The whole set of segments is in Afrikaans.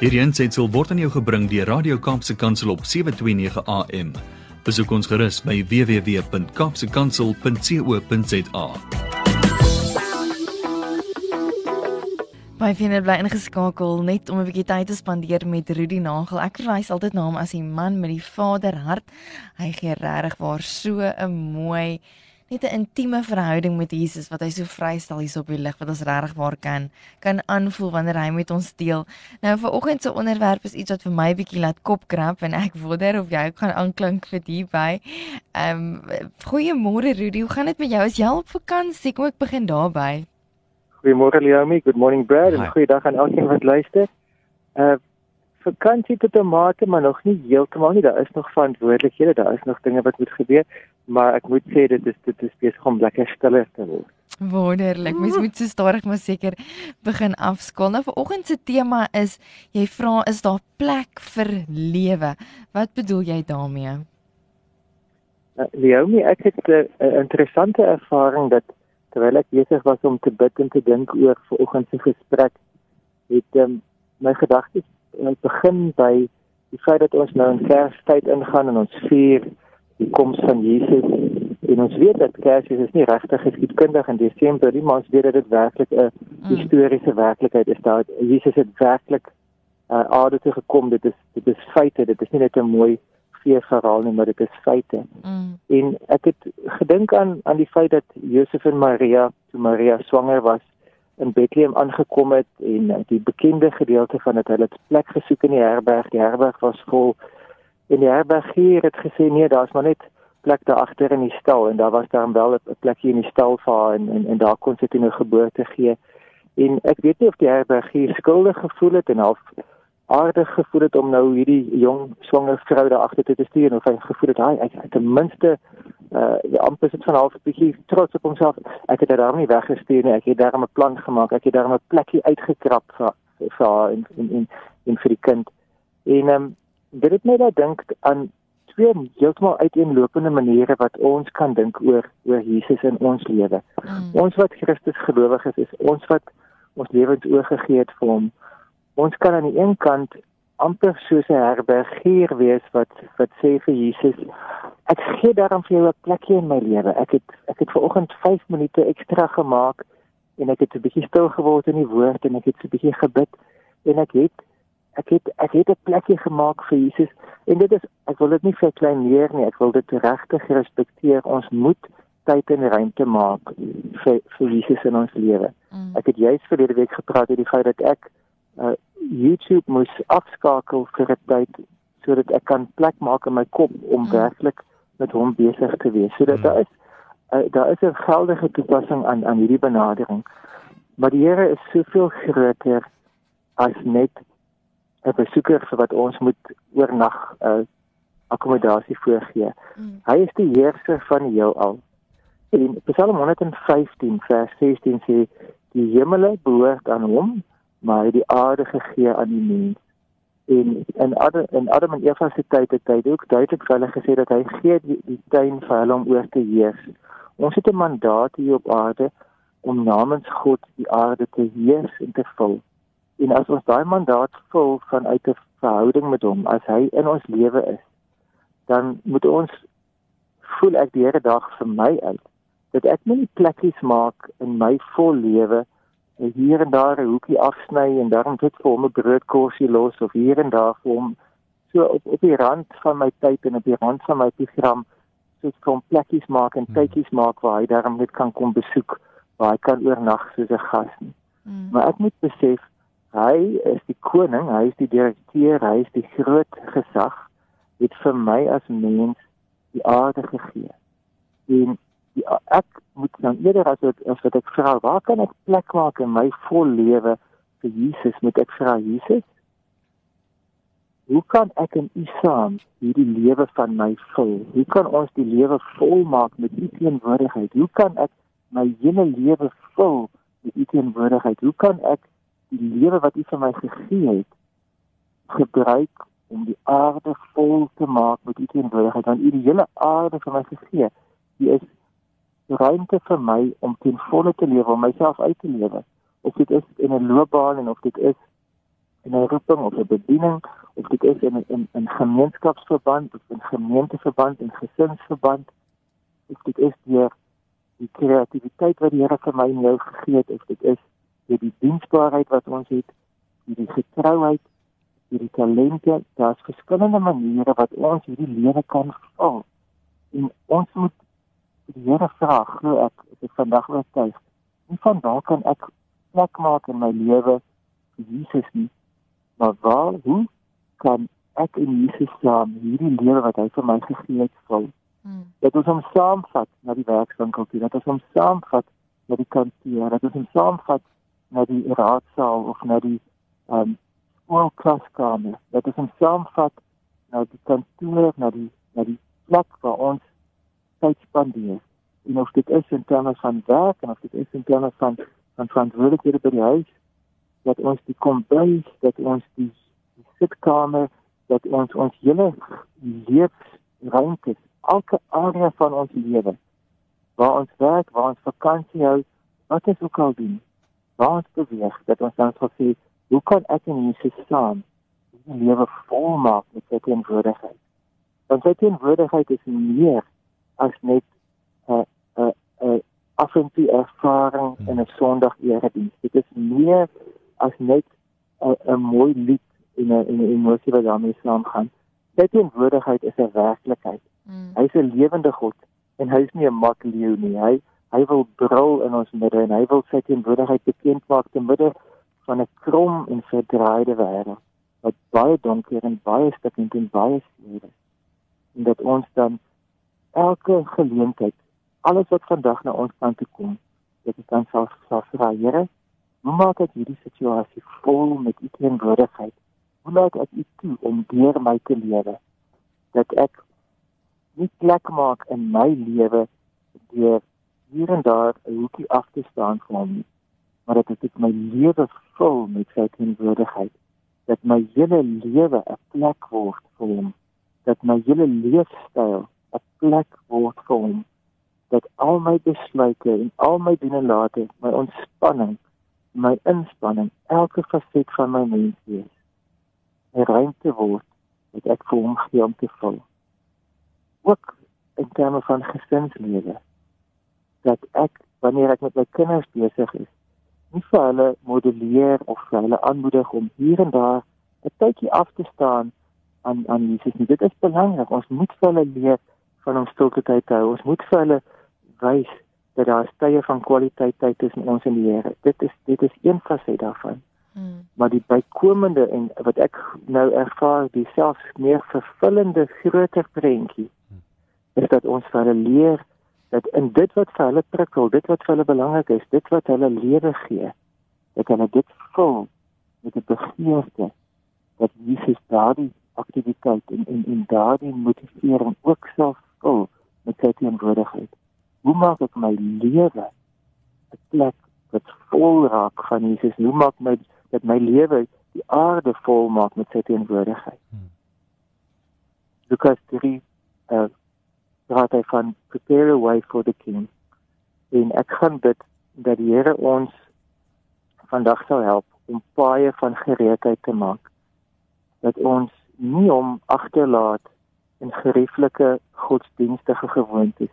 Hierdie aanseit word aan jou gebring deur Radio Kaapse Kansel op 7:29 AM. Besoek ons gerus by www.kapsekansel.co.za. Baie vriende bly ingeskakel net om 'n bietjie tyd te spandeer met Rudy Nagel. Ek verwys altyd na hom as die man met die vaderhart. Hy gee regtig waar so 'n mooi net 'n intieme verhouding met Jesus wat hy so vrystel hier op die lig wat ons regtig waar kan kan aanvoel wanneer hy met ons deel. Nou vanoggend se onderwerp is iets wat vir my bietjie laat kop krap en ek wonder of jy gaan aanklink vir hierby. Ehm um, goeiemôre Rudy, hoe gaan dit met jou? Is jy op vakansie? Kom ek begin daarby. Goeiemôre Leomi, good morning Brad en goeiedag aan elkeen wat luister. Uh vakansie tot 'n mate, maar nog nie heeltemal nie. Daar is nog verantwoordelikhede, daar is nog dinge wat moet gebeur, maar ek moet sê dit is dit is besig om lekker stiller te word. Wonderlik. Mens moet so stadig maar seker begin afskool. Nou vanoggend se tema is jy vra is daar plek vir lewe? Wat bedoel jy daarmee? Uh, Leomi, ek het 'n uh, interessante ervaring dat terwyl ek besig was om te bid en te dink oor vanoggend se gesprek, het um, my gedagtes begin by die feit dat ons nou in Kerstyd ingaan en ons vier die koms van Jesus en ons weet dat Kersfees is nie regtig geskiedkundig in Desember nie, maar ons weet dat dit werklik 'n mm. historiese werklikheid is. Dat Jesus het werklik uh, aarde toe gekom. Dit is dit is feite. Dit is nie net 'n mooi feesverhaal nie, maar dit is feite. Mm. En ek het gedink aan aan die feit dat Josef en Maria, toe Maria swanger was, in Bethlehem aangekom het en uh, die bekende gedeelte van dit hulle het plek gesoek in die herberg. Die herberg was vol. En die herbergier het gesê nee, daar's maar net plek daar agter in die stal en daar was daar wel 'n plekjie in die stal vir haar en, en en daar kon sy toe nou geboorte gee. En ek weet nie of die herbergier skuldig gevoel het en half aardig gevoel het om nou hierdie jong swanger vrou daar agter te stuur of hy gevoel het hy hy ten minste uh amper sit van half 'n bietjie trots op homself. Ek het dit daar nie weggestuur nie. Ek het daar 'n plan gemaak. Ek het daar 'n plekjie uitgekrap vir vir haar en en en, en vir die kind. En ehm um, dit het my laat dink aan twee heeltemal uiteenlopende maniere wat ons kan dink oor oor Jesus in ons lewe. Mm. Ons wat Christus gelowiges is, ons wat ons lewens oorgegee het vir hom. Ons kan aan die een kant amper soos 'n herbergier wees wat wat sê vir Jesus ek gee daarom vir jou 'n plekjie in my lewe. Ek het ek het ver oggend 5 minute ekstra gemaak en ek het 'n bietjie stil geword in die woord en ek het 'n bietjie gebid en ek het ek het ek het 'n plekjie gemaak vir Jesus en dit is ek wil dit nie vir klein neer nie ek wil dit regtig respekteer ons moet tyd en ruimte maak vir vir Jesus in ons lewe mm. ek het juist verlede week gepraat oor die feit dat ek uh, YouTube moes afskakel vir 'n tyd sodat ek kan plek maak in my kop om mm. werklik met hom besig te wees sodat mm. daar is uh, daar is 'n geldige toepassing aan aan hierdie benadering maar die Here is soveel groter as net 'n besoeker vir wat ons moet oornag uh, akkommodasie voorgee. Mm. Hy is die heerser van die heelal. In Psalm 115 vers 16 sê die hemele behoort aan hom, maar hy die aarde gegee aan die mens. En in Adam in Adam en Eva se tyd het hy ook duidelik vir hulle gesê dat hy gee die, die tuin vir hulle om oor te heers. Ons het 'n mandaat hier op aarde om namens God die aarde te heers en te vul. En as ons daai mandaat vul vanuit 'n verhouding met hom, as hy in ons lewe is, dan moet ons voel ek die Here dag vir my uit dat ek nie plekkies maak in my vol lewe hier en daar 'n hoekie afsny en dan net vir hom 'n broodkorsie los of hier en daar vir hom so op op die rand van my tyd en op die rand van my program soos kom plekkies maak en hmm. tydjies maak waar hy daarom net kan kom besoek waar hy kan oornag soos 'n gas nie. Mm. Maar ek moet besef Hy is die koning, hy is die direkteur, hy is die groot gesag het vir my as mens die aarde gegee. En die, ek moet dan eerder as ek as wat ek vra, waar kan ek plek maak in my vol lewe vir Jesus? Moet ek vra Jesus? Hoe kan ek in U saam hierdie lewe van my vul? Hoe kan ons die lewe vol maak met U teenwoordigheid? Hoe kan ek my hele lewe vul met U teenwoordigheid? Hoe kan ek die lewe wat U vir my gegee het gebruik om die aarde vol te maak met U teenwoordigheid want U die hele aarde vir my gegee. Die is ruimte vir my om ten volle te lewe, om myself uit te lewe. Of dit is in 'n loopbaan en of dit is in 'n roeping of 'n bediening of dit is in 'n in gemeenskapsverband of in gemeenteverband en gesinsverband of dit is deur die kreatiwiteit wat die Here vir my en jou gegee het of dit is deur die diensbaarheid wat ons het, die getrouheid, die talente, daar's verskillende maniere wat ons hierdie lewe kan vul. En ons moet die Here vra, glo ek, ek vandag oortuig. Nie van waar kan ek plek maak in my lewe vir Jesus nie, maar waar, hoe kan ek in Jesus saam hierdie lewe wat hy vir my gegee het vul? Hmm. Dat ons hom saamvat na die werkswinkel toe, dat ons hom saamvat na die kantoor, dat ons hom saamvat na die raadsaal of na die um skoolklaskamer, dat ons hom saamvat na die kantoor, na die na die plek waar ons tyd spandeer. En of dit is in terme van werk en of dit is in terme van van verantwoordelikhede by die huis, dat ons die kombuis, dat ons die, die sitkamer, dat ons ons hele lewensruimte, elke area van ons lewe, waar ons werk, waar ons vakansie hou, wat is ook al doen, waar ons beweeg, dat ons dan sal sê, hoe kan ek en Jesus saam die lewe volmaak met sy teenwoordigheid? Want sy teenwoordigheid is meer as net 'n uh, 'n uh, 'n uh, af en toe ervaring hmm. in 'n Sondag erediens. Dit is meer as net 'n mooi lied en 'n 'n emosie wat daarmee saamgaan. Sy teenwoordigheid is 'n werklikheid. Hmm. Hy is 'n lewende God en hy is nie 'n mak leeu nie. Hy hy wil brul in ons midde en hy wil sy teenwoordigheid bekend maak te midde van 'n krom en verdraaide wêreld wat baie donker en baie stikkend en baie seer is. En dat ons dan elke geleentheid alles wat vandag na ons kant toe kom, dit is dan self self vra Here, hoe maak ek hierdie situasie vol met u teenwoordigheid? Hoe laat ek u toe om deur my te lewe? Dat ek nie plek maak in my lewe deur hier en daar 'n hoekie af te staan vir hom nie, maar dat ek my lewe vul met sy teenwoordigheid. Dat my hele lewe 'n plek word vir hom. Dat my hele leefstyl 'n plek word vir hom dat al my besluite en al my doen en late, my ontspanning, my inspanning, elke faset van my mens wees, 'n ruimte word wat ek vir hom gee om te vul. Ook in terme van gesinslewe dat ek wanneer ek met my kinders besig is, nie vir hulle modelleer of vir hulle aanmoedig om hier en daar 'n tydjie af te staan aan aan Jesus nie. Dit is belangrik. Ons moet vir hulle leer van om stilte te hou. Ons moet vir hulle wys dat daar stye van kwaliteit tyd tussen ons en die Here. Dit is dit is een faset daarvan. Hmm. Maar die bykomende en wat ek nou ervaar, die selfs meer vervullende groter prentjie is dat ons vir hulle leer dat in dit wat vir hulle prikkel, dit wat vir hulle belangrik is, dit wat hulle lewe gee, dat hulle dit vul met 'n begeerte dat Jesus daardie aktiwiteit en en, en daardie motivering ook sal vul met sy teenwoordigheid hoe maak ek my lewe 'n plek wat vol raak van Jesus? Hoe maak my dat my lewe die aarde vol maak met sy teenwoordigheid? Hmm. Lukas 3 uh praat hy van prepare a way for the king. En ek gaan bid dat die Here ons vandag sal help om paaie van gereedheid te maak. Dat ons nie om agterlaat in gerieflike godsdienstige gewoontes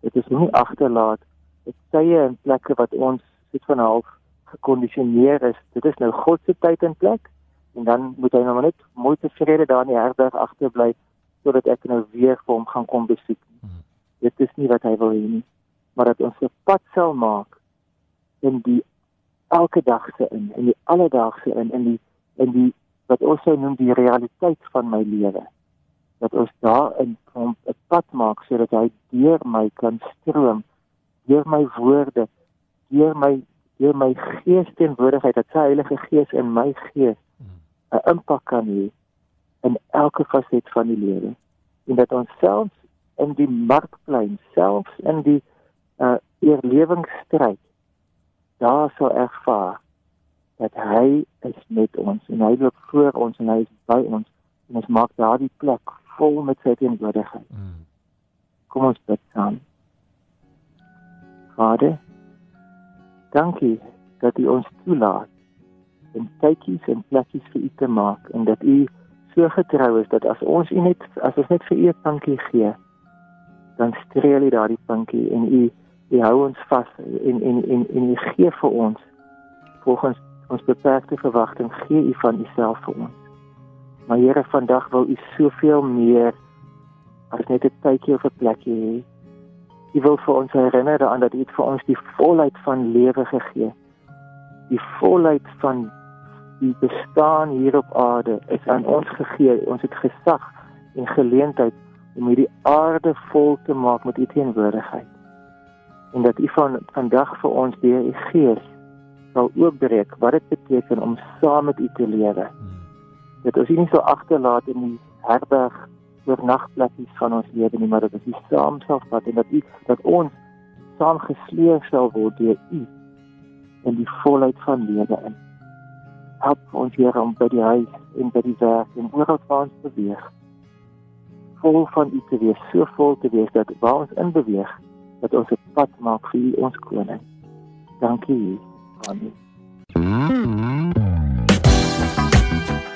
dit is nie agterlaat dit tye en plekke wat ons sit van half gekondisioneer is dit is nou God se tyd en plek en dan moet hy nou net mooi tevrede daar in die herberg agterbly sodat ek nou weer vir hom gaan kom besoek. Hmm. dit is nie wat hy wil hê nie maar dat ons 'n pad sal maak in die elke dag se in in die alledaagse in in die in die wat ons sou noem die realiteit van my lewe dat ons daarin 'n pad maak sodat hy deur my kan stroom deur my woorde deur my deur my gees teenwoordigheid dat sy Heilige Gees in my gees 'n impak kan hê in elke faset van die lewe. En dat ons selfs in die markplein selfs in die uh oorlewingsstryd daar sal ervaar dat hy is met ons en hy loop voor ons en hy is by ons en ons maak daardie plek vol met sy teenwoordigheid. Mm. Kom ons bid saam. Vader, dankie dat U ons toelaat en tydjies en plekkies vir u te maak en dat u so getrou is dat as ons u net as ons net vir u 'n dankie gee, dan streel u daardie dankie en u u hou ons vas en en en en u gee vir ons volgens ons beperkte verwagting gee u van uself vir ons. Maar Here, vandag wil u soveel meer as net 'n tydjie of 'n plekkie hê. U wil vir ons herinner aan dat u vir ons die volheid van lewe gegee. Die volheid van die bestaan hier op aarde is aan ons gegee. Ons het gesag en geleentheid om hierdie aarde vol te maak met u teenwoordigheid. En dat u van vandag vir ons deur u gees sal oopbreek wat dit beteken om saam met u te lewe. Dat ons nie so agterlaat in die herberg oornagplekkies van ons lewe nie, maar dat ons saam sal vat en dat u dat ons saam gesleep sal word deur u in die volheid van lewe in. Help ons hier om by die huis en by die werk en oral waar ons beweeg. Vol van u te wees, so vol te wees dat waar ons in beweeg, dat ons 'n pad maak vir u ons koning. Dankie. Amen.